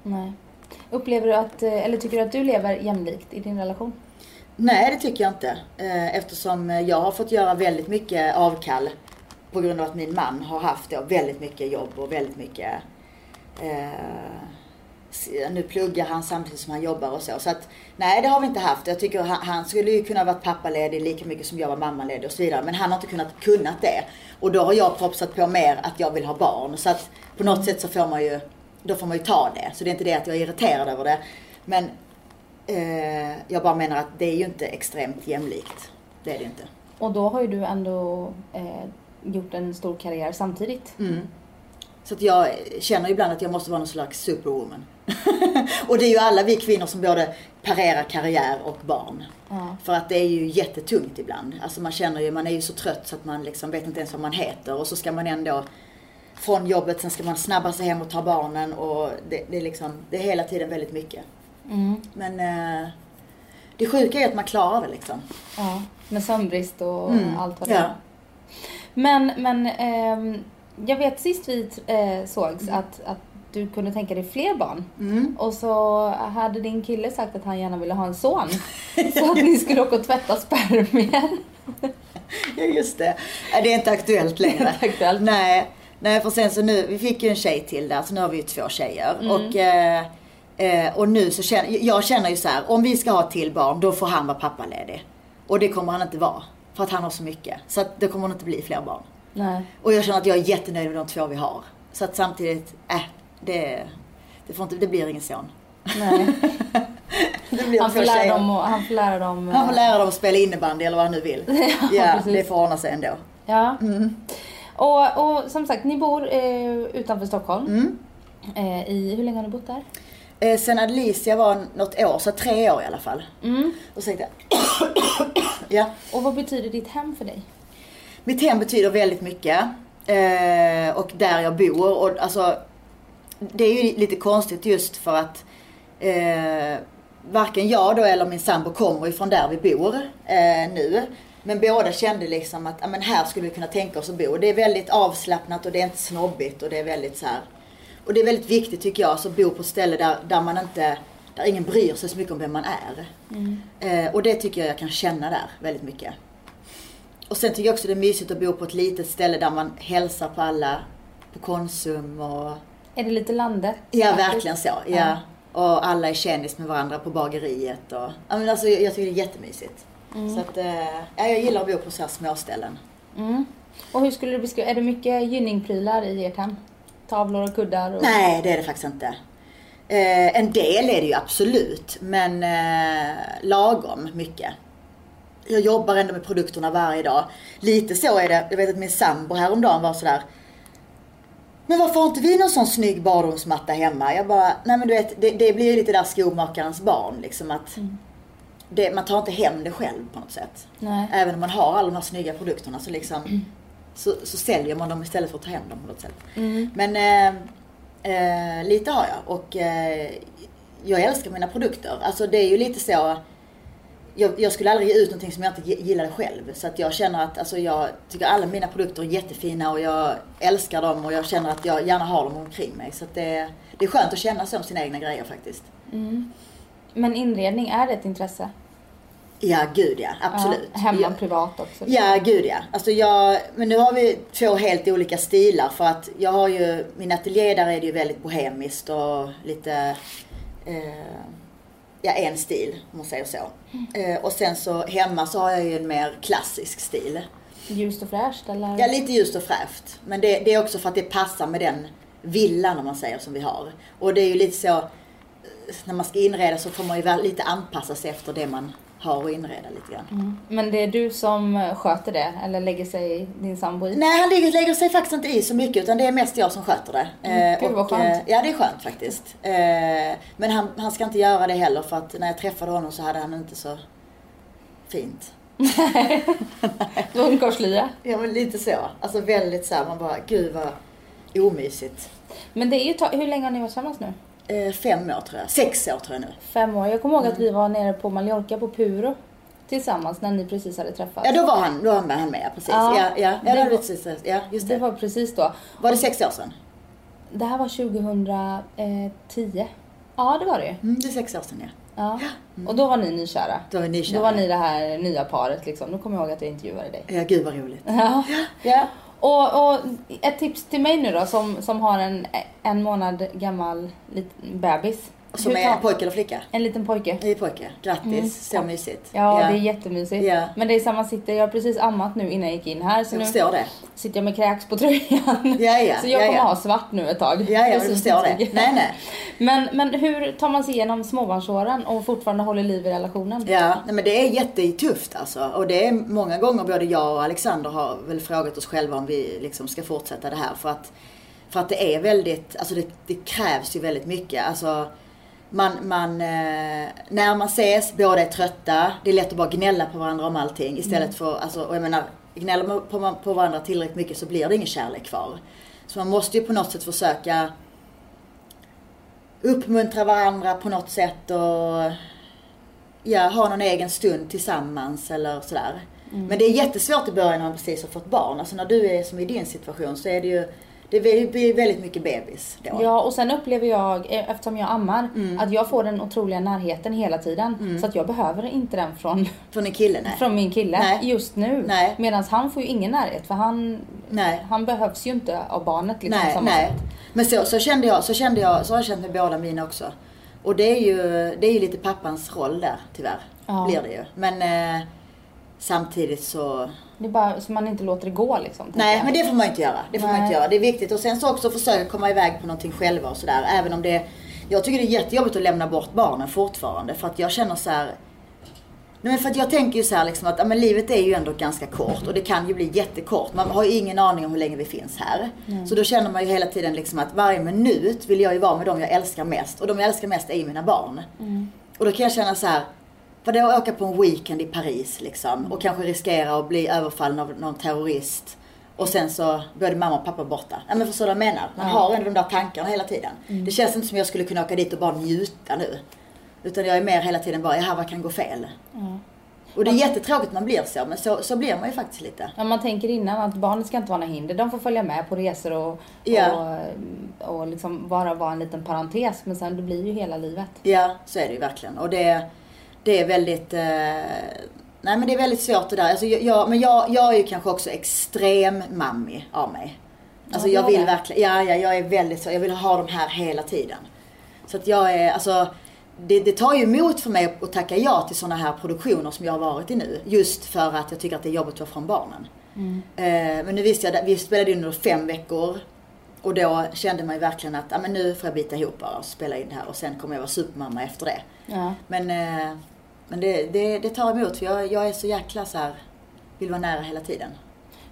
Nej. Upplever du att, eh, eller tycker du att du lever jämlikt i din relation?
Nej, det tycker jag inte. Eh, Eftersom jag har fått göra väldigt mycket avkall på grund av att min man har haft väldigt mycket jobb och väldigt mycket... Eh, nu pluggar han samtidigt som han jobbar och så. Så att nej, det har vi inte haft. Jag tycker han, han skulle ju kunna varit pappaledig lika mycket som jag var mammaledig och så vidare. Men han har inte kunnat kunnat det. Och då har jag propsat på mer att jag vill ha barn. Så att på något sätt så får man ju, då får man ju ta det. Så det är inte det att jag är irriterad över det. Men Eh, jag bara menar att det är ju inte extremt jämlikt. Det är det inte.
Och då har ju du ändå eh, gjort en stor karriär samtidigt.
Mm. Så att jag känner ibland att jag måste vara någon slags superwoman. och det är ju alla vi kvinnor som både parerar karriär och barn.
Ja.
För att det är ju jättetungt ibland. Alltså man känner ju, man är ju så trött så att man liksom vet inte ens vad man heter. Och så ska man ändå från jobbet, sen ska man snabba sig hem och ta barnen och det, det är liksom, det är hela tiden väldigt mycket.
Mm.
Men eh, det sjuka är att man klarar det liksom.
ja. Med sömnbrist och
Mm.
allt vad det
Ja.
är. Men, men ehm, jag vet sist vi eh, sågs att, att du kunde tänka dig fler barn.
Mm.
Och så hade din kille sagt att han gärna ville ha en son. så att ni skulle åka och tvätta spermier.
Ja just det. Nej, Det är inte aktuellt längre.
Det är inte aktuellt.
Nej. Nej för sen så nu, vi fick ju en tjej till där så nu har vi ju två tjejer.
Mm.
Och, eh, eh, och nu så känner, jag känner ju så här, om vi ska ha till barn då får han vara pappaledig. Och det kommer han inte vara. För att han har så mycket. Så att det kommer inte bli fler barn.
Nej.
Och jag känner att jag är jättenöjd med de två vi har. Så att samtidigt, äh, det, det, får inte, det blir ingen son.
Nej. Han får lära dem, och, han får lära dem...
Han får
eh,
lära dem att spela innebandy eller vad han nu vill. Ja,
precis.
det får ordna sig ändå.
Ja.
Mm.
Och, och som sagt, ni bor eh, utanför Stockholm.
Mm.
Eh, I, hur länge har ni bott där?
Eh, sen Alicia var något år, så tre år i alla fall.
Mm.
Och så jag, ja.
Och vad betyder ditt hem för dig?
Mitt hem betyder väldigt mycket. Eh, och där jag bor. Och alltså, det är ju lite konstigt just för att eh, varken jag då eller min sambo kommer ifrån där vi bor eh, nu. Men båda kände liksom att ja, men här skulle vi kunna tänka oss att bo. Det är väldigt avslappnat och det är inte snobbigt och det är väldigt så här. Och det är väldigt viktigt tycker jag, alltså, att bo på ett ställe där, där man inte, där ingen bryr sig så mycket om vem man är. Eh, och det tycker jag jag kan känna där väldigt mycket. Och sen tycker jag också det är mysigt att bo på ett litet ställe där man hälsar på alla på Konsum och...
Är det lite landet?
Ja, verkligen så. Ja. Och alla är kändis med varandra på bageriet och... Ja, men alltså, jag tycker det är jättemysigt. Så att, eh, ja, jag gillar att bo på så här små ställen.
Mm. Och hur skulle du beskriva, är det mycket gynningprylar i ert hem? Tavlor och kuddar? Och...
Nej, det är det faktiskt inte. Eh, en del är det ju absolut, men eh, lagom mycket. Jag jobbar ändå med produkterna varje dag. Lite så är det. Jag vet att min sambo häromdagen var sådär. Men varför har inte vi någon sån snygg badrumsmatta hemma? Jag bara, nej men du vet, det, det blir ju lite där skomakarens barn liksom att det, man tar inte hem det själv på något sätt.
Nej.
Även om man har alla de här snygga produkterna så liksom så, så säljer man dem istället för att ta hem dem på något sätt.
Mm.
Men eh, eh, lite har jag och eh, jag älskar mina produkter. Alltså det är ju lite så jag, jag skulle aldrig ge ut någonting som jag inte gi- gillade själv. Så att jag känner att alltså, jag tycker alla mina produkter är jättefina och jag älskar dem och jag känner att jag gärna har dem omkring mig. Så att det, det är skönt att känna så om sina egna grejer faktiskt.
Mm. Men inredning, är det ett intresse?
Ja, gud ja. Absolut.
Ja, hemma
ja.
privat också.
Ja, gud ja. Alltså jag, men nu har vi två helt olika stilar för att jag har ju, min ateljé där är det ju väldigt bohemiskt och lite, eh, ja en stil om man säger så. Eh, och sen så hemma så har jag ju en mer klassisk stil.
Ljust och fräscht eller?
Ja, lite ljust och fräscht. Men det, det är också för att det passar med den villan om man säger som vi har. Och det är ju lite så, eh, när man ska inreda så får man ju lite anpassa sig efter det man har att inreda lite grann.
Mm. Men det är du som sköter det eller lägger sig din sambo i?
Nej, han lägger, lägger sig faktiskt inte i så mycket utan det är mest jag som sköter det.
Mm, gud, vad skönt.
eh, ja, det är skönt faktiskt. Eh, men han, han ska inte göra det heller för att när jag träffade honom så hade han inte så fint.
Ungkarlslya.
Ja, men lite så. Alltså väldigt så här, man bara, gud vad omysigt.
Men det är ju hur länge har ni varit tillsammans nu?
Eh, fem år tror jag. Sex år tror jag nu.
Fem år. Jag kommer ihåg att vi var nere på Mallorca på Puro tillsammans när ni precis hade träffats.
Ja, då var han, då var han med, precis.
Ja,
Ja, ja, ja,
det
var precis, ja just
Det
det.
var precis då.
Var det sex år sedan?
Det här var 2010. Ja, det var det.
Mm, det är sex år sedan ja.
Ja. Och då var ni nykära.
Då var vi nykära.
Då var ni det här nya paret liksom. Då kommer jag ihåg att jag intervjuade dig.
Ja, gud vad roligt.
Ja.
Ja.
Och, och ett tips till mig nu då som, som har en en månad gammal liten bebis.
Som
Hur
är pojke eller flicka?
En liten pojke.
Det är pojke. Grattis,
Mm.
så mysigt.
Ja, det är jättemysigt.
Ja.
Men det är samma sitter, jag har precis ammat nu innan jag gick in här. Så
Jag
nu
förstår det.
sitter jag med kräks på tröjan.
Ja, ja,
så jag
ja,
kommer
ja.
ha svart nu ett tag.
Ja, ja, jag förstår det. Nej, nej.
Men, men hur tar man sig igenom småbarnsåren och fortfarande håller liv i relationen?
Ja, nej, men det är jättetufft alltså. Och det är många gånger både jag och Alexander har väl frågat oss själva om vi liksom ska fortsätta det här. För att, för att det är väldigt, alltså det, det krävs ju väldigt mycket. Alltså, man, man, eh, när man ses, båda är trötta. Det är lätt att bara gnälla på varandra om allting. Istället för, alltså, och jag menar, gnäller man på, på varandra tillräckligt mycket så blir det ingen kärlek kvar. Så man måste ju på något sätt försöka uppmuntra varandra på något sätt och ja, ha någon egen stund tillsammans eller sådär. Men det är jättesvårt i början när man precis har fått barn. Alltså när du är som i din situation så är det ju, det blir väldigt mycket bebis då.
Ja, och sen upplever jag, eh, eftersom jag ammar, att jag får den otroliga närheten hela tiden. Så att jag behöver inte den från,
Från en kille, nej.
från min kille
Nej.
just nu. Medan han får ju ingen närhet för han,
Nej.
han behövs ju inte av barnet liksom.
Nej, nej.
sätt.
Men så, så kände jag, så kände jag, så har jag känt med båda mina också. Och det är ju, det är ju lite pappans roll där, tyvärr.
Ja.
Blir det ju. Men eh, samtidigt så
Det är bara så man inte låter det gå liksom.
Nej, men det får man inte göra. Det får man
Nej.
inte göra. Det är viktigt. Och sen så också försöka komma iväg på någonting själva och sådär. Även om det... Jag tycker det är jättejobbigt att lämna bort barnen fortfarande. För att jag känner så här. Nej men för att jag tänker ju så här liksom att ja, men livet är ju ändå ganska kort och det kan ju bli jättekort. Man har ju ingen aning om hur länge vi finns här. Så då känner man ju hela tiden liksom att varje minut vill jag ju vara med dem jag älskar mest. Och de jag älskar mest är ju mina barn. Och då kan jag känna så här. För det att åka på en weekend i Paris liksom och kanske riskera att bli överfallen av någon terrorist. Och sen så både mamma och pappa borta. Ja men förstår du vad jag menar? Man har ändå de där tankarna hela tiden. Det känns inte som jag skulle kunna åka dit och bara njuta nu. Utan jag är mer hela tiden bara, jaha vad kan gå fel? Och det är jättetråkigt man blir så, men så, så blir man ju faktiskt lite.
Ja, man tänker innan att barnet ska inte vara några hinder. De får följa med på resor och,
Ja.
och, och liksom bara vara en liten parentes. Men sen det blir ju hela livet.
Ja, så är det ju verkligen. Och det, det är väldigt... Eh, nej men det är väldigt svårt det där. Alltså, jag, men jag, jag är ju kanske också extrem mammi av mig. Alltså
Ja,
jag vill verkligen, ja, ja jag är väldigt så, jag vill ha dem här hela tiden. Så att jag är, alltså det, det tar ju emot för mig att tacka ja till sådana här produktioner som jag har varit i nu. Just för att jag tycker att det är jobbigt att vara från barnen. Eh, men nu visste jag, vi spelade in under fem veckor. Och då kände man ju verkligen att, ja men nu får jag bita ihop bara och spela in det här och sen kommer jag vara supermamma efter det.
Ja.
Men, eh, men det, det, det tar emot för jag, jag är så jäkla så här, vill vara nära hela tiden.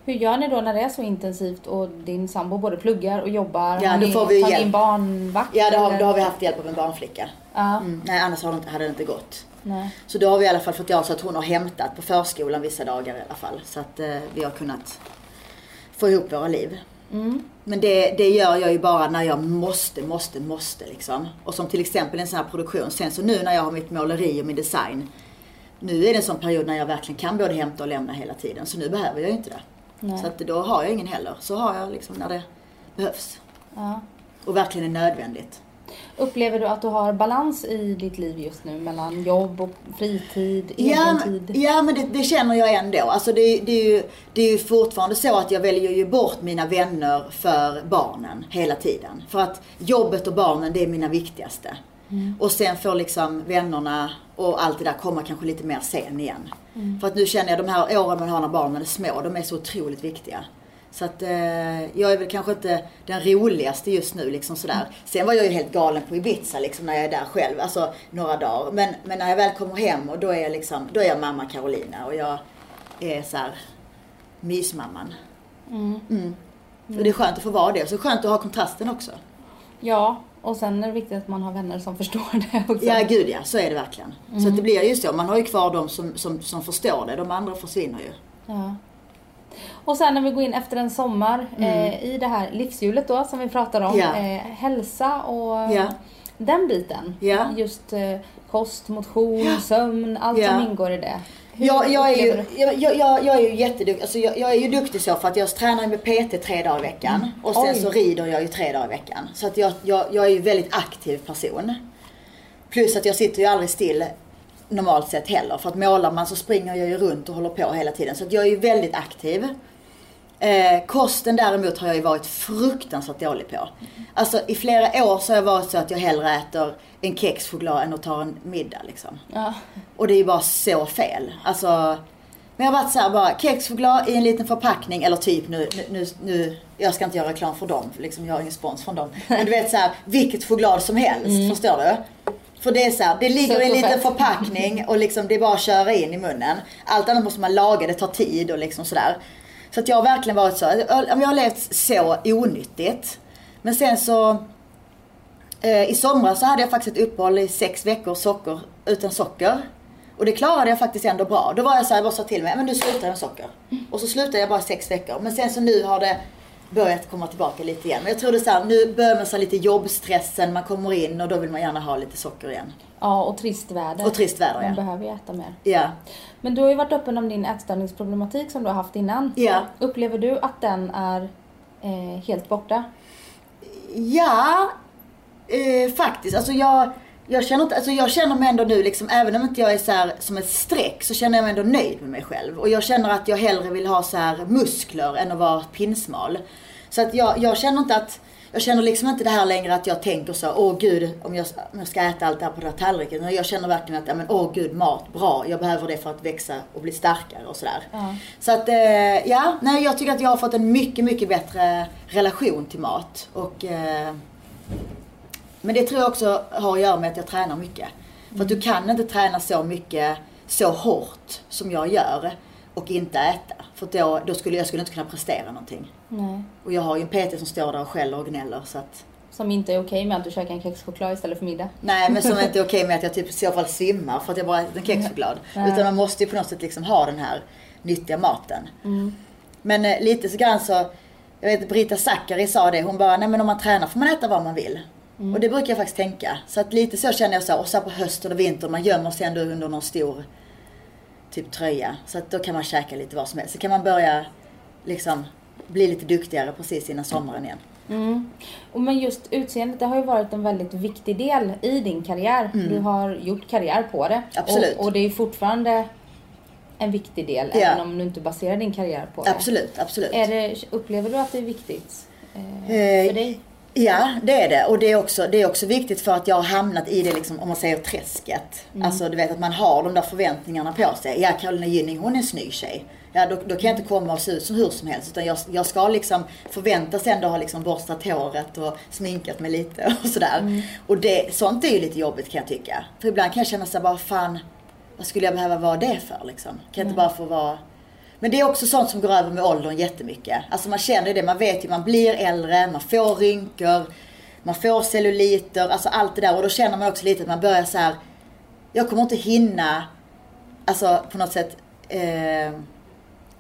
Hur gör ni då när det är så intensivt och din sambo både pluggar och jobbar?
Ja, då får vi
tar
hjälp.
in barnvakt?
Ja, det har, då har vi haft hjälp av en barnflicka.
Ja,
Mm. Nej, annars har det inte, hade det inte gått.
nej.
Så då har vi i alla fall fått göra så att hon har hämtat på förskolan vissa dagar i alla fall. Så att eh, vi har kunnat få ihop våra liv.
Mm.
Men det, det gör jag ju bara när jag måste, måste, måste liksom. Och som till exempel en sån här produktion. Sen så nu när jag har mitt måleri och min design. Nu är det en sån period när jag verkligen kan både hämta och lämna hela tiden. Så nu behöver jag ju inte det.
Nej.
Så att då har jag ingen heller. Så har jag liksom när det behövs.
Ja.
Och verkligen är nödvändigt.
Upplever du att du har balans i ditt liv just nu mellan jobb och fritid,
Ja,
egen tid?
ja men det, det känner jag ändå. Alltså det, det, är ju, det är ju fortfarande så att jag väljer ju bort mina vänner för barnen hela tiden. För att jobbet och barnen det är mina viktigaste. Och sen får liksom vännerna och allt det där komma kanske lite mer sen igen. För att nu känner jag de här åren man har när barnen är små, de är så otroligt viktiga. Så att eh, jag är väl kanske inte den roligaste just nu liksom sådär. Sen var jag ju helt galen på Ibiza liksom när jag är där själv, alltså några dagar. Men, men när jag väl kommer hem och då är jag liksom, då är jag mamma Carolina och jag är så här mysmamman. Mm. Och det är skönt att få vara det. Och så skönt att ha kontrasten också.
Ja, och sen är det viktigt att man har vänner som förstår det också.
Ja, gud ja. Så är det verkligen. Så att det blir ju så. Man har ju kvar de som, som, som förstår det. De andra försvinner ju.
Ja. Och sen när vi går in efter en sommar eh, i det här livshjulet då som vi pratar om.
Ja.
Eh, hälsa och
Ja.
den biten.
Ja.
Just eh, kost, motion, sömn, allt som ingår i det. Hur
Jag, jag, är ju, jag, jag, jag, är ju jätteduktig. Alltså jag, jag är ju duktig så för att jag tränar med PT tre dagar i veckan. Och sen
Oj.
så rider jag ju tre dagar i veckan. Så att jag, jag, jag är ju väldigt aktiv person. Plus att jag sitter ju aldrig still normalt sett heller. För att målar man så springer jag ju runt och håller på hela tiden. Så att jag är ju väldigt aktiv. Eh, kosten däremot har jag ju varit fruktansvärt dålig på. Alltså i flera år så har jag varit så att jag hellre äter en kexchoklad än att ta en middag liksom.
Ja.
Och det är ju bara så fel. Alltså, men jag har varit så här bara kexchoklad i en liten förpackning eller typ nu, nu, nu, jag ska inte göra reklam för dem, liksom jag har ingen spons från dem. Men du vet så här, vilket choklad som helst, förstår du? För det är så här, det ligger i en liten förpackning och liksom det är bara att köra in i munnen. Allt annat måste man laga, det tar tid och liksom sådär. Så att jag har verkligen varit så, jag jag har levt så onyttigt. Men sen så Eh, I somras så hade jag faktiskt ett uppehåll i sex veckor socker, utan socker. Och det klarade jag faktiskt ändå bra. Då var jag så här, jag bara sa till mig, men du slutar med socker. Och så slutade jag bara sex veckor. Men sen så nu har det börjat komma tillbaka lite igen. Men jag tror det är så här, nu börjar man så lite jobbstressen, man kommer in och då vill man gärna ha lite socker igen.
ja, och trist väder.
Och trist väder,
Man
ja.
behöver ju äta mer.
Ja.
Men du har ju varit öppen om din ätstörningsproblematik som du har haft innan.
Ja.
Upplever du att den är eh, helt borta?
Ja, eh, faktiskt. Alltså jag, jag, känner inte, alltså jag känner mig ändå nu, liksom, även om inte jag är så här, som ett streck, så känner jag mig ändå nöjd med mig själv. Och jag känner att jag hellre vill ha så här muskler än att vara pinsmal. Så att jag, jag känner inte att, jag känner liksom inte det här längre att jag tänker så, åh gud, om jag, om jag ska äta allt det här på den här tallriken. Jag känner verkligen att, men, åh gud, mat, bra, jag behöver det för att växa och bli starkare och sådär.
Ja.
Så att, eh, ja, nej jag tycker att jag har fått en mycket, mycket bättre relation till mat. Och, eh, men det tror jag också har att göra med att jag tränar mycket. För att du kan inte träna så mycket, så hårt som jag gör och inte äta. För då, då skulle jag skulle inte kunna prestera någonting.
Nej.
Och jag har ju en PT som står där och skäller och gnäller så att
Som inte är okej med att du käkar en kexchoklad istället för middag.
Nej men som inte är okej med att jag typ i så fall svimmar för att jag bara ätit en kexchoklad.
Nej.
Utan man måste ju på något sätt liksom ha den här nyttiga maten.
Mm.
Men eh, lite så grann så, jag vet Brita Zackari sa det, hon bara, nej men om man tränar får man äta vad man vill.
Mm.
Och det brukar jag faktiskt tänka. Så att lite så känner jag så, och så här på hösten och vintern, man gömmer sig ändå under någon stor typ tröja. Så att då kan man käka lite vad som helst. Så kan man börja liksom bli lite duktigare precis innan sommaren igen.
Mm. Och men just utseendet, det har ju varit en väldigt viktig del i din karriär. Du har gjort karriär på det.
Mm. Absolut.
Och, och det är ju fortfarande en viktig del,
Ja.
även om du inte baserar din karriär på det.
Absolut, absolut.
Är det upplever du att det är viktigt eh,
Eh,
för dig?
Ja, det är det. Och det är också, det är också viktigt för att jag har hamnat i det, liksom, om man säger träsket. Alltså du vet att man har de där förväntningarna på sig. Ja, Carolina Gynning hon är en snygg tjej. Ja, då, då kan jag inte komma och se ut som hur som helst. Utan jag, jag ska liksom förväntas ändå ha liksom borstat håret och sminkat mig lite och sådär. Och det, sånt är ju lite jobbigt kan jag tycka. För ibland kan jag känna så här, bara fan, vad skulle jag behöva vara det för liksom? Kan jag inte bara få vara men det är också sånt som går över med åldern jättemycket. Alltså man känner ju det, man vet ju, man blir äldre, man får rynkor, man får celluliter, alltså allt det där. Och då känner man också lite att man börjar så här. jag kommer inte hinna, alltså på något sätt, eh,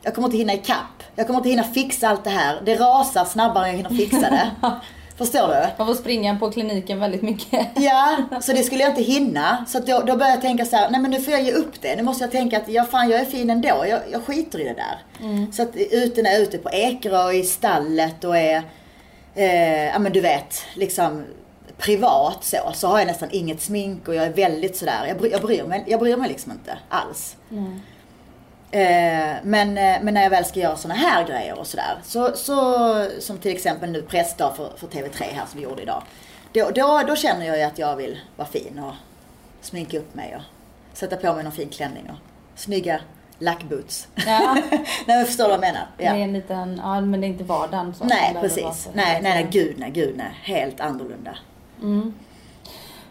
jag kommer inte hinna ikapp. Jag kommer inte hinna fixa allt det här. Det rasar snabbare än jag hinner fixa det. Förstår du?
Man får springa på kliniken väldigt mycket.
Ja, så det skulle jag inte hinna. Så då, då började jag tänka så här, nej men nu får jag ge upp det. Nu måste jag tänka att, ja fan jag är fin ändå. Jag, jag skiter i det där. Så att ute när jag är ute på Ekerö och i stallet och är, eh, ja men du vet, liksom privat så, så har jag nästan inget smink och jag är väldigt sådär, jag, bry, jag, bryr, mig, jag bryr mig liksom inte alls.
Mm.
Eh, men, eh, men när jag väl ska göra såna här grejer och sådär, så, så, som till exempel nu pressdag för, för TV3 här som vi gjorde idag. Då, då, då känner jag ju att jag vill vara fin och sminka upp mig och sätta på mig någon fin klänning och snygga lackboots.
Ja.
nej men förstår du vad jag menar?
Det är en liten, ja men det är inte vardagen som
Nej precis. Nej, nej, nej, gud nej, gud nej. Helt annorlunda.
Mm.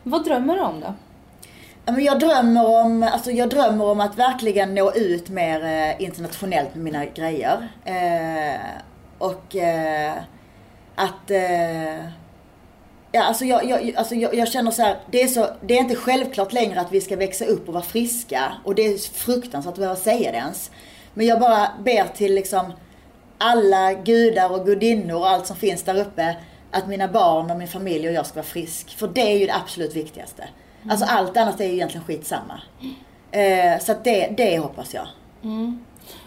Vad drömmer du om då?
Men jag drömmer om, alltså jag drömmer om att verkligen nå ut mer eh, internationellt med mina grejer. Eh, och eh, att... Eh, ja, alltså jag, jag, alltså jag, jag känner så här, det är, så, det är inte självklart längre att vi ska växa upp och vara friska. Och det är fruktansvärt att behöva säga det ens. Men jag bara ber till liksom alla gudar och gudinnor och allt som finns där uppe. Att mina barn och min familj och jag ska vara frisk. För det är ju det absolut viktigaste. Alltså allt annat är ju egentligen skitsamma. Eh, så att det, det hoppas jag.
Mm.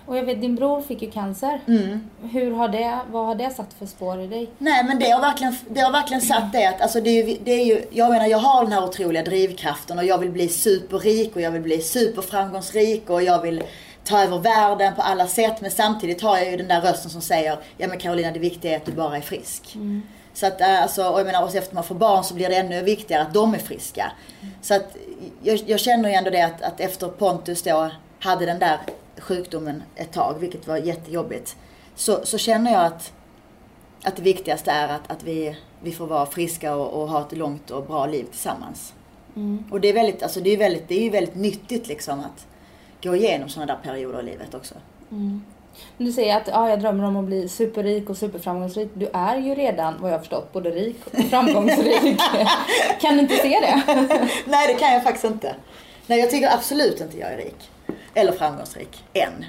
Och jag vet, din bror fick ju cancer.
Mm.
Hur har det, vad har det satt för spår i dig?
Nej men det har verkligen, det har verkligen satt det att, alltså det är, ju, det är ju, jag menar jag har den här otroliga drivkraften och jag vill bli superrik och jag vill bli superframgångsrik och jag vill ta över världen på alla sätt men samtidigt har jag ju den där rösten som säger, ja men Carolina det viktiga är att du bara är frisk. Så att eh, alltså, och jag menar och efter man får barn så blir det ännu viktigare att de är friska. Så att jag, jag känner ju ändå det att, att efter Pontus då hade den där sjukdomen ett tag, vilket var jättejobbigt. Så, så känner jag att att det viktigaste är att, att vi, vi får vara friska och, och ha ett långt och bra liv tillsammans. Och det är väldigt, alltså det är väldigt, det är ju väldigt nyttigt liksom att gå igenom sådana där perioder i livet också.
Men Du säger att ja, jag drömmer om att bli superrik och superframgångsrik. Du är ju redan, vad jag har förstått, både rik och framgångsrik. kan du inte se det?
Nej, det kan jag faktiskt inte. Nej, jag tycker absolut inte jag är rik. Eller framgångsrik. Än.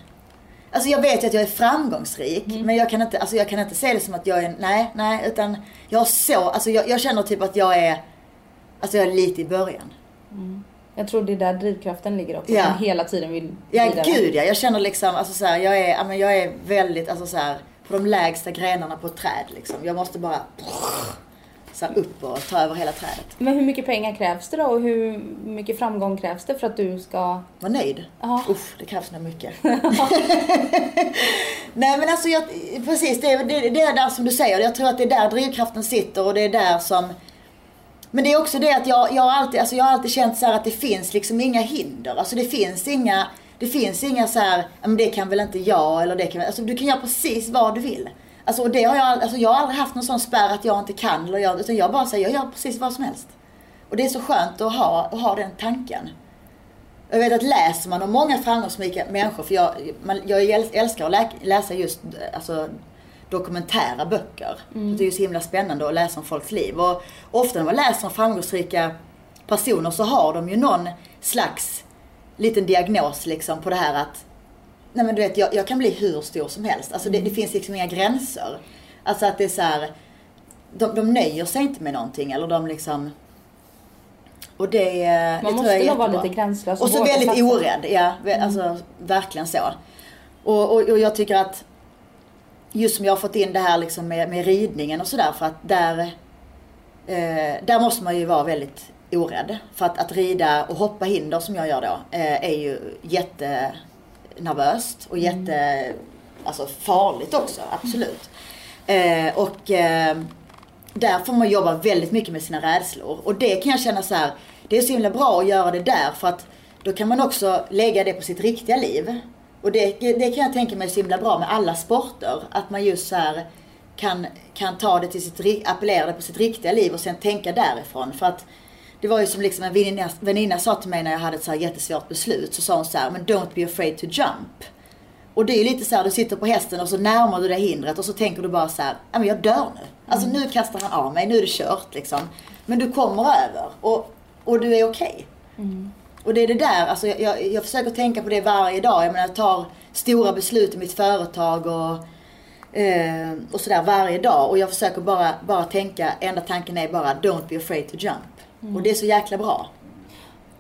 Alltså jag vet ju att jag är framgångsrik, men jag kan, inte, alltså jag kan inte se det som att jag är, nej, nej, utan jag så, alltså jag, jag känner typ att jag är, alltså jag är lite i början.
Jag tror det är där drivkraften ligger också.
Ja.
Som hela tiden vill
Ja,
vidare.
gud ja. Jag känner liksom, alltså så här, jag är, jag är väldigt, alltså så här, på de lägsta grenarna på ett träd liksom. Jag måste bara så här, upp och ta över hela trädet.
Men hur mycket pengar krävs det då och hur mycket framgång krävs det för att du ska...
Var nöjd?
Ja.
Uff, det krävs nog mycket. Nej men alltså jag, precis, det, är- det, det är där som du säger. Jag tror att det är där drivkraften sitter och det är där som men det är också det att jag, jag, har, alltid, alltså jag har alltid känt så här att det finns liksom inga hinder. Alltså det finns inga, det finns inga så här, "Ja, men det kan väl inte jag eller det kan väl, alltså du kan göra precis vad du vill. Alltså det har jag, alltså jag har aldrig haft någon sån spärr att jag inte kan eller jag, utan jag bara säger jag gör precis vad som helst. Och det är så skönt att ha, att ha den tanken. Jag vet att läser man om många framgångsrika människor, för jag, man, jag älskar att läsa just alltså, dokumentära böcker. Det är ju så himla spännande att läsa om folks liv. Och ofta när man läser om framgångsrika personer så har de ju någon slags liten diagnos liksom på det här att Nej men du vet, jag, jag kan bli hur stor som helst. Alltså det, det finns liksom inga gränser. Alltså att det är så här, de, de nöjer sig inte med någonting eller de liksom och det, det
Man
tror
måste nog vara lite gränslös
Och så väldigt
satsa.
orädd, ja. Alltså verkligen så. Och, och, och jag tycker att just som jag har fått in det här liksom med, med ridningen och sådär för att där, eh, där måste man ju vara väldigt orädd. För att, att rida och hoppa hinder som jag gör då eh, är ju jättenervöst och jätte, alltså farligt också, absolut. Eh, och eh, där får man jobba väldigt mycket med sina rädslor. Och det kan jag känna så här, det är så himla bra att göra det där för att då kan man också lägga det på sitt riktiga liv. Och det, det kan jag tänka mig är så himla bra med alla sporter. Att man just så här kan, kan ta det till sitt, appellera det på sitt riktiga liv och sen tänka därifrån. För att det var ju som liksom en väninna, väninna sa till mig när jag hade ett så här jättesvårt beslut. Så sa hon så här, men don't be afraid to jump. Och det är ju lite så här, du sitter på hästen och så närmar du dig hindret och så tänker du bara så här, ja men jag dör nu. Alltså nu kastar han av mig, nu är det kört liksom. Men du kommer över och, och du är okej. Och det är det där, alltså jag, jag, jag försöker tänka på det varje dag. Jag menar jag tar stora beslut i mitt företag och, eh, och sådär varje dag. Och jag försöker bara, bara tänka, enda tanken är bara don't be afraid to jump. Och det är så jäkla bra.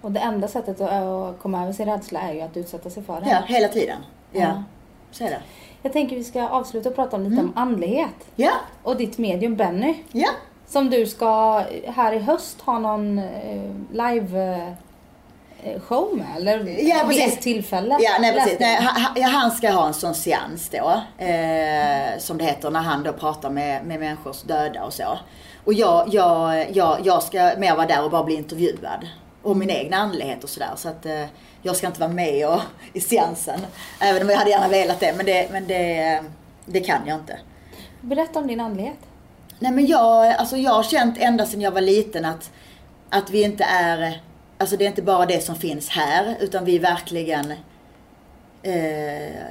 Och det enda sättet att, komma över sin rädsla är ju att utsätta sig för den.
Ja, hela tiden. Ja,
Ja.
så är det.
Jag tänker vi ska avsluta och prata om lite om andlighet.
Ja,
Och ditt medium Benny.
ja.
Som du ska här i höst ha någon eh, live eh, show med eller
Ja,
vid ett tillfälle?
Ja, nej precis. Nej, han, ja, han ska ha en sån seans då. Eh, som det heter när han då pratar med, med människors döda och så. Och jag, jag, jag, jag ska mer vara där och bara bli intervjuad. Om min egen andlighet och sådär. Så att eh, jag ska inte vara med och, i seansen. Även om jag hade gärna velat det. Men det, men det, det kan jag inte.
Berätta om din andlighet.
Nej men jag, alltså jag har känt ända sedan jag var liten att, att vi inte är, alltså det är inte bara det som finns här utan vi är verkligen eh,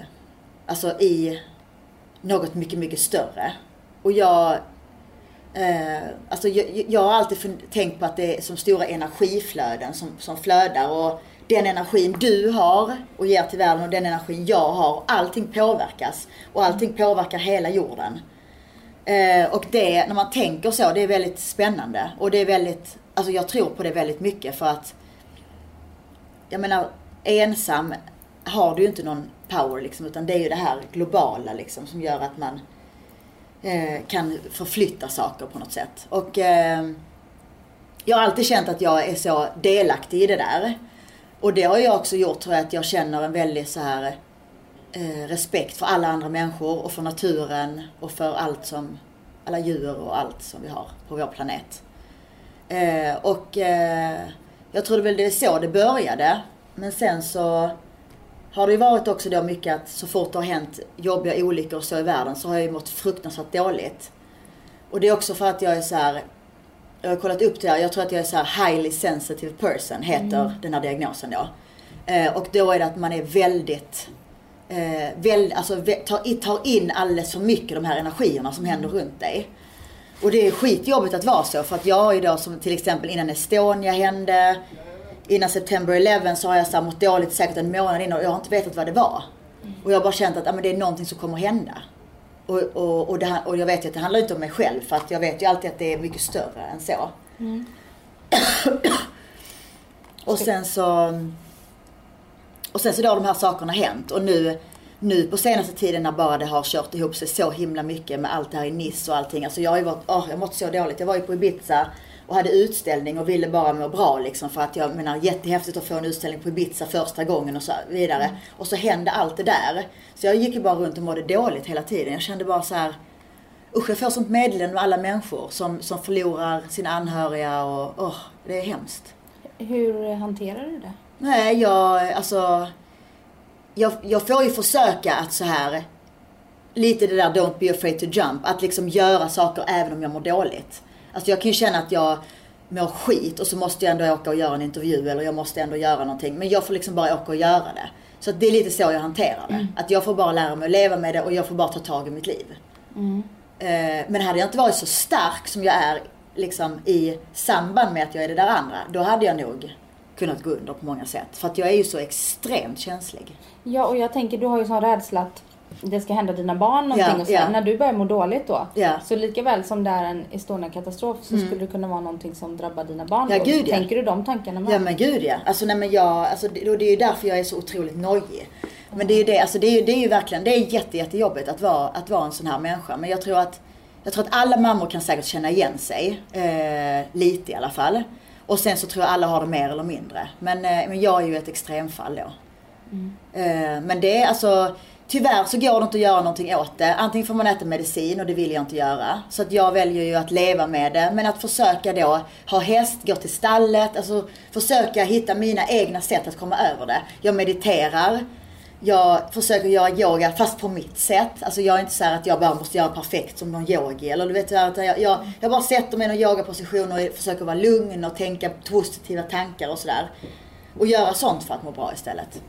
alltså i något mycket, mycket större. Och jag, eh, alltså jag, jag har alltid tänkt på att det är som stora energiflöden som, som flödar och den energin du har och ger till världen och den energin jag har, allting påverkas. Och allting påverkar hela jorden. Eh, och det, när man tänker så, det är väldigt spännande. Och det är väldigt, alltså jag tror på det väldigt mycket för att jag menar, ensam har du ju inte någon power liksom, utan det är ju det här globala liksom som gör att man eh, kan förflytta saker på något sätt. Och eh, jag har alltid känt att jag är så delaktig i det där. Och det har jag också gjort tror jag att jag känner en väldig så här eh, respekt för alla andra människor och för naturen och för allt som, alla djur och allt som vi har på vår planet. Eh, och eh, jag tror det väl det är så det började. Men sen så har det ju varit också då mycket att så fort det har hänt jobbiga olyckor och så i världen så har jag ju mått fruktansvärt dåligt. Och det är också för att jag är så här, jag har kollat upp det här, jag tror att jag är så här highly sensitive person, heter den här diagnosen då. Eh, och då är det att man är väldigt, eh, väl, alltså tar, tar in alldeles för mycket de här energierna som händer runt dig. Och det är skitjobbigt att vara så för att jag har ju då som till exempel innan Estonia hände, innan September 11 så har jag så här mått dåligt säkert en månad innan och jag har inte vetat vad det var. Och jag har bara känt att ja, men det är någonting som kommer hända. Och, och, och, det, och jag vet ju att det handlar inte om mig själv för att jag vet ju alltid att det är mycket större än så. och sen så... Och sen så då har de här sakerna hänt och nu, nu på senaste tiden när bara det har kört ihop sig så himla mycket med allt det här i Nice och allting. Alltså jag har ju varit, åh, jag har mått så dåligt. Jag var ju på Ibiza och hade utställning och ville bara må bra liksom för att jag menar jättehäftigt att få en utställning på Ibiza första gången och så vidare. Och så hände allt det där. Så jag gick ju bara runt och mådde dåligt hela tiden. Jag kände bara så här Usch, jag får sånt meddelande med alla människor som, som förlorar sina anhöriga och åh, det är hemskt.
Hur hanterar du det?
Nej, jag, alltså. Jag, jag får ju försöka att så här. Lite det där don't be afraid to jump. Att liksom göra saker även om jag mår dåligt. Alltså jag kan ju känna att jag mår skit och så måste jag ändå åka och göra en intervju eller jag måste ändå göra någonting. Men jag får liksom bara åka och göra det. Så det är lite så jag hanterar det. Att jag får bara lära mig att leva med det och jag får bara ta tag i mitt liv. Eh, Men hade jag inte varit så stark som jag är liksom i samband med att jag är det där andra, då hade jag nog kunnat gå under på många sätt. För att jag är ju så extremt känslig.
Ja, och jag tänker du har ju sån rädsla att det ska hända dina barn någonting
Ja,
och sådär.
ja.
När du börjar må dåligt då.
Ja.
Så lika väl som det är en Estonia-katastrof så skulle det kunna vara någonting som drabbar dina barn.
Ja,
då.
gud, ja.
Tänker du de tankarna med?
Ja men gud ja. Alltså nej men jag, alltså det, det är ju därför jag är så otroligt nojig. Men det är ju det, alltså det är det är ju verkligen, det är jätte, jättejobbigt att vara, att vara en sån här människa. Men jag tror att, jag tror att alla mammor kan säkert känna igen sig. Eh, lite i alla fall. Och sen så tror jag alla har det mer eller mindre. Men, eh, men jag är ju ett extremfall då. Eh, men det är alltså, tyvärr så går det inte att göra någonting åt det. Antingen får man äta medicin och det vill jag inte göra. Så att jag väljer ju att leva med det. Men att försöka då ha häst, gå till stallet, alltså försöka hitta mina egna sätt att komma över det. Jag mediterar. Jag försöker göra yoga fast på mitt sätt. Alltså jag är inte så här att jag bara måste göra perfekt som någon yogi. Eller du vet, jag, jag, jag bara sätter mig i någon yogaposition och försöker vara lugn och tänka positiva tankar och sådär. Och göra sånt för att må bra istället.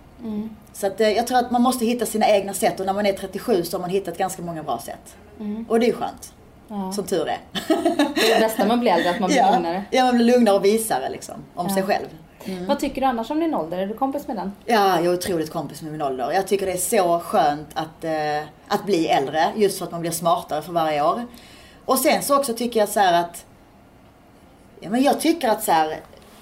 Så att, eh, jag tror att man måste hitta sina egna sätt och när man är 37 så har man hittat ganska många bra sätt. Och det är skönt.
Ja.
Som tur är.
Det är det bästa man blir äldre, att man blir
ja.
lugnare.
ja, man blir lugnare och visare liksom. Om
Ja.
sig själv.
Vad tycker du annars om din ålder? Är du kompis med den?
Ja, jag är otroligt kompis med min ålder. Jag tycker det är så skönt att, eh, att bli äldre. Just för att man blir smartare för varje år. Och sen så också tycker jag så här att... Ja, men jag tycker att så här,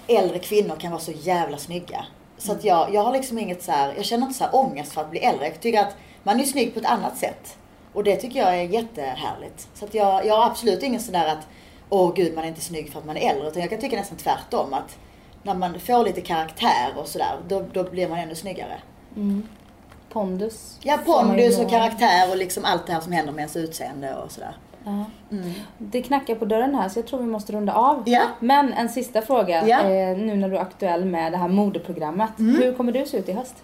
äldre kvinnor kan vara så jävla snygga. Så att jag, jag har liksom inget så här, jag känner inte så här ångest för att bli äldre. Jag tycker att man är snygg på ett annat sätt. Och det tycker jag är jättehärligt. Så att jag, jag har absolut ingen sån där att åh gud man är inte snygg för att man är äldre. Utan jag kan tycka nästan tvärtom att när man får lite karaktär och sådär, då, då blir man ännu snyggare.
Pondus.
Ja, pondus och karaktär och liksom allt det här som händer med ens utseende och sådär.
Ja. Det knackar på dörren här så jag tror vi måste runda av.
Ja.
Men en sista fråga.
Ja. Mm.
Eh, nu när du är aktuell med det här modeprogrammet. Hur kommer du se ut i höst?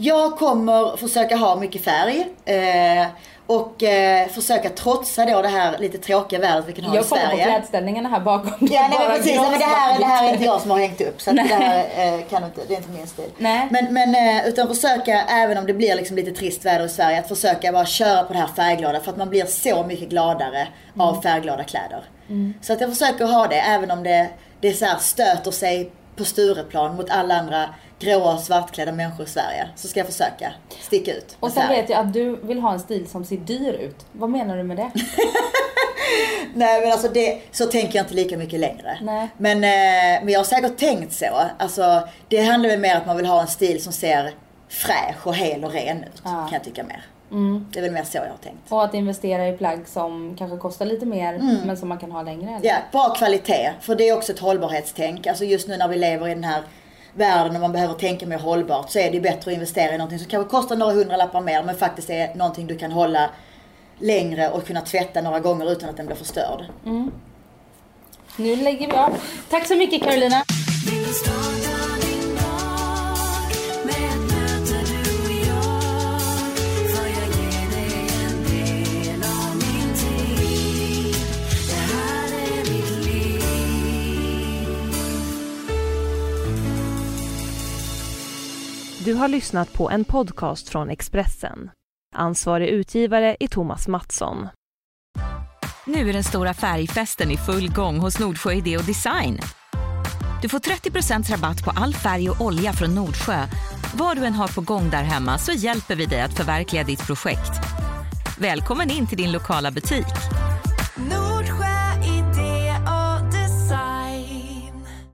Jag kommer försöka ha mycket färg. Eh, och eh, försöka trotsa då det här lite tråkiga vädret vi kan ha
Jag
i
kollar på
Sverige.
klädställningarna här bakom.
Ja, nej, men precis. Men det, här, det här är inte jag som har hängt upp. Så det här eh, kan inte, det är inte min stil.
Nej.
Men, men eh, utan försöka, även om det blir liksom lite trist väder i Sverige, att försöka bara köra på det här färgglada. För att man blir så mycket gladare av färgglada kläder. Så att jag försöker ha det, även om det, det är så här, stöter sig på Stureplan mot alla andra gråa och svartklädda människor i Sverige. Så ska jag försöka sticka ut.
Och sen vet jag att du vill ha en stil som ser dyr ut. Vad menar du med det?
Nej men alltså det, så tänker jag inte lika mycket längre.
Nej.
Men, eh, men jag har säkert tänkt så. Alltså, det handlar väl mer om att man vill ha en stil som ser fräsch och hel och ren ut.
Ja.
Kan jag tycka mer. Det är väl mer så jag har tänkt.
Och att investera i plagg som kanske kostar lite mer men som man kan ha längre. eller?
Ja, bra kvalitet. För det är också ett hållbarhetstänk. Alltså just nu när vi lever i den här världen och man behöver tänka mer hållbart så är det bättre att investera i någonting som kanske kostar några hundralappar mer men faktiskt är någonting du kan hålla längre och kunna tvätta några gånger utan att den blir förstörd.
Nu lägger vi av. Tack så mycket Carolina.
Du har lyssnat på en podcast från Expressen. Ansvarig utgivare är Thomas Mattsson.
Nu är den stora färgfesten i full gång hos Nordsjö Idé och Design. Du får 30% rabatt på all färg och olja från Nordsjö. Vad du än har på gång där hemma så hjälper vi dig att förverkliga ditt projekt. Välkommen in till din lokala butik.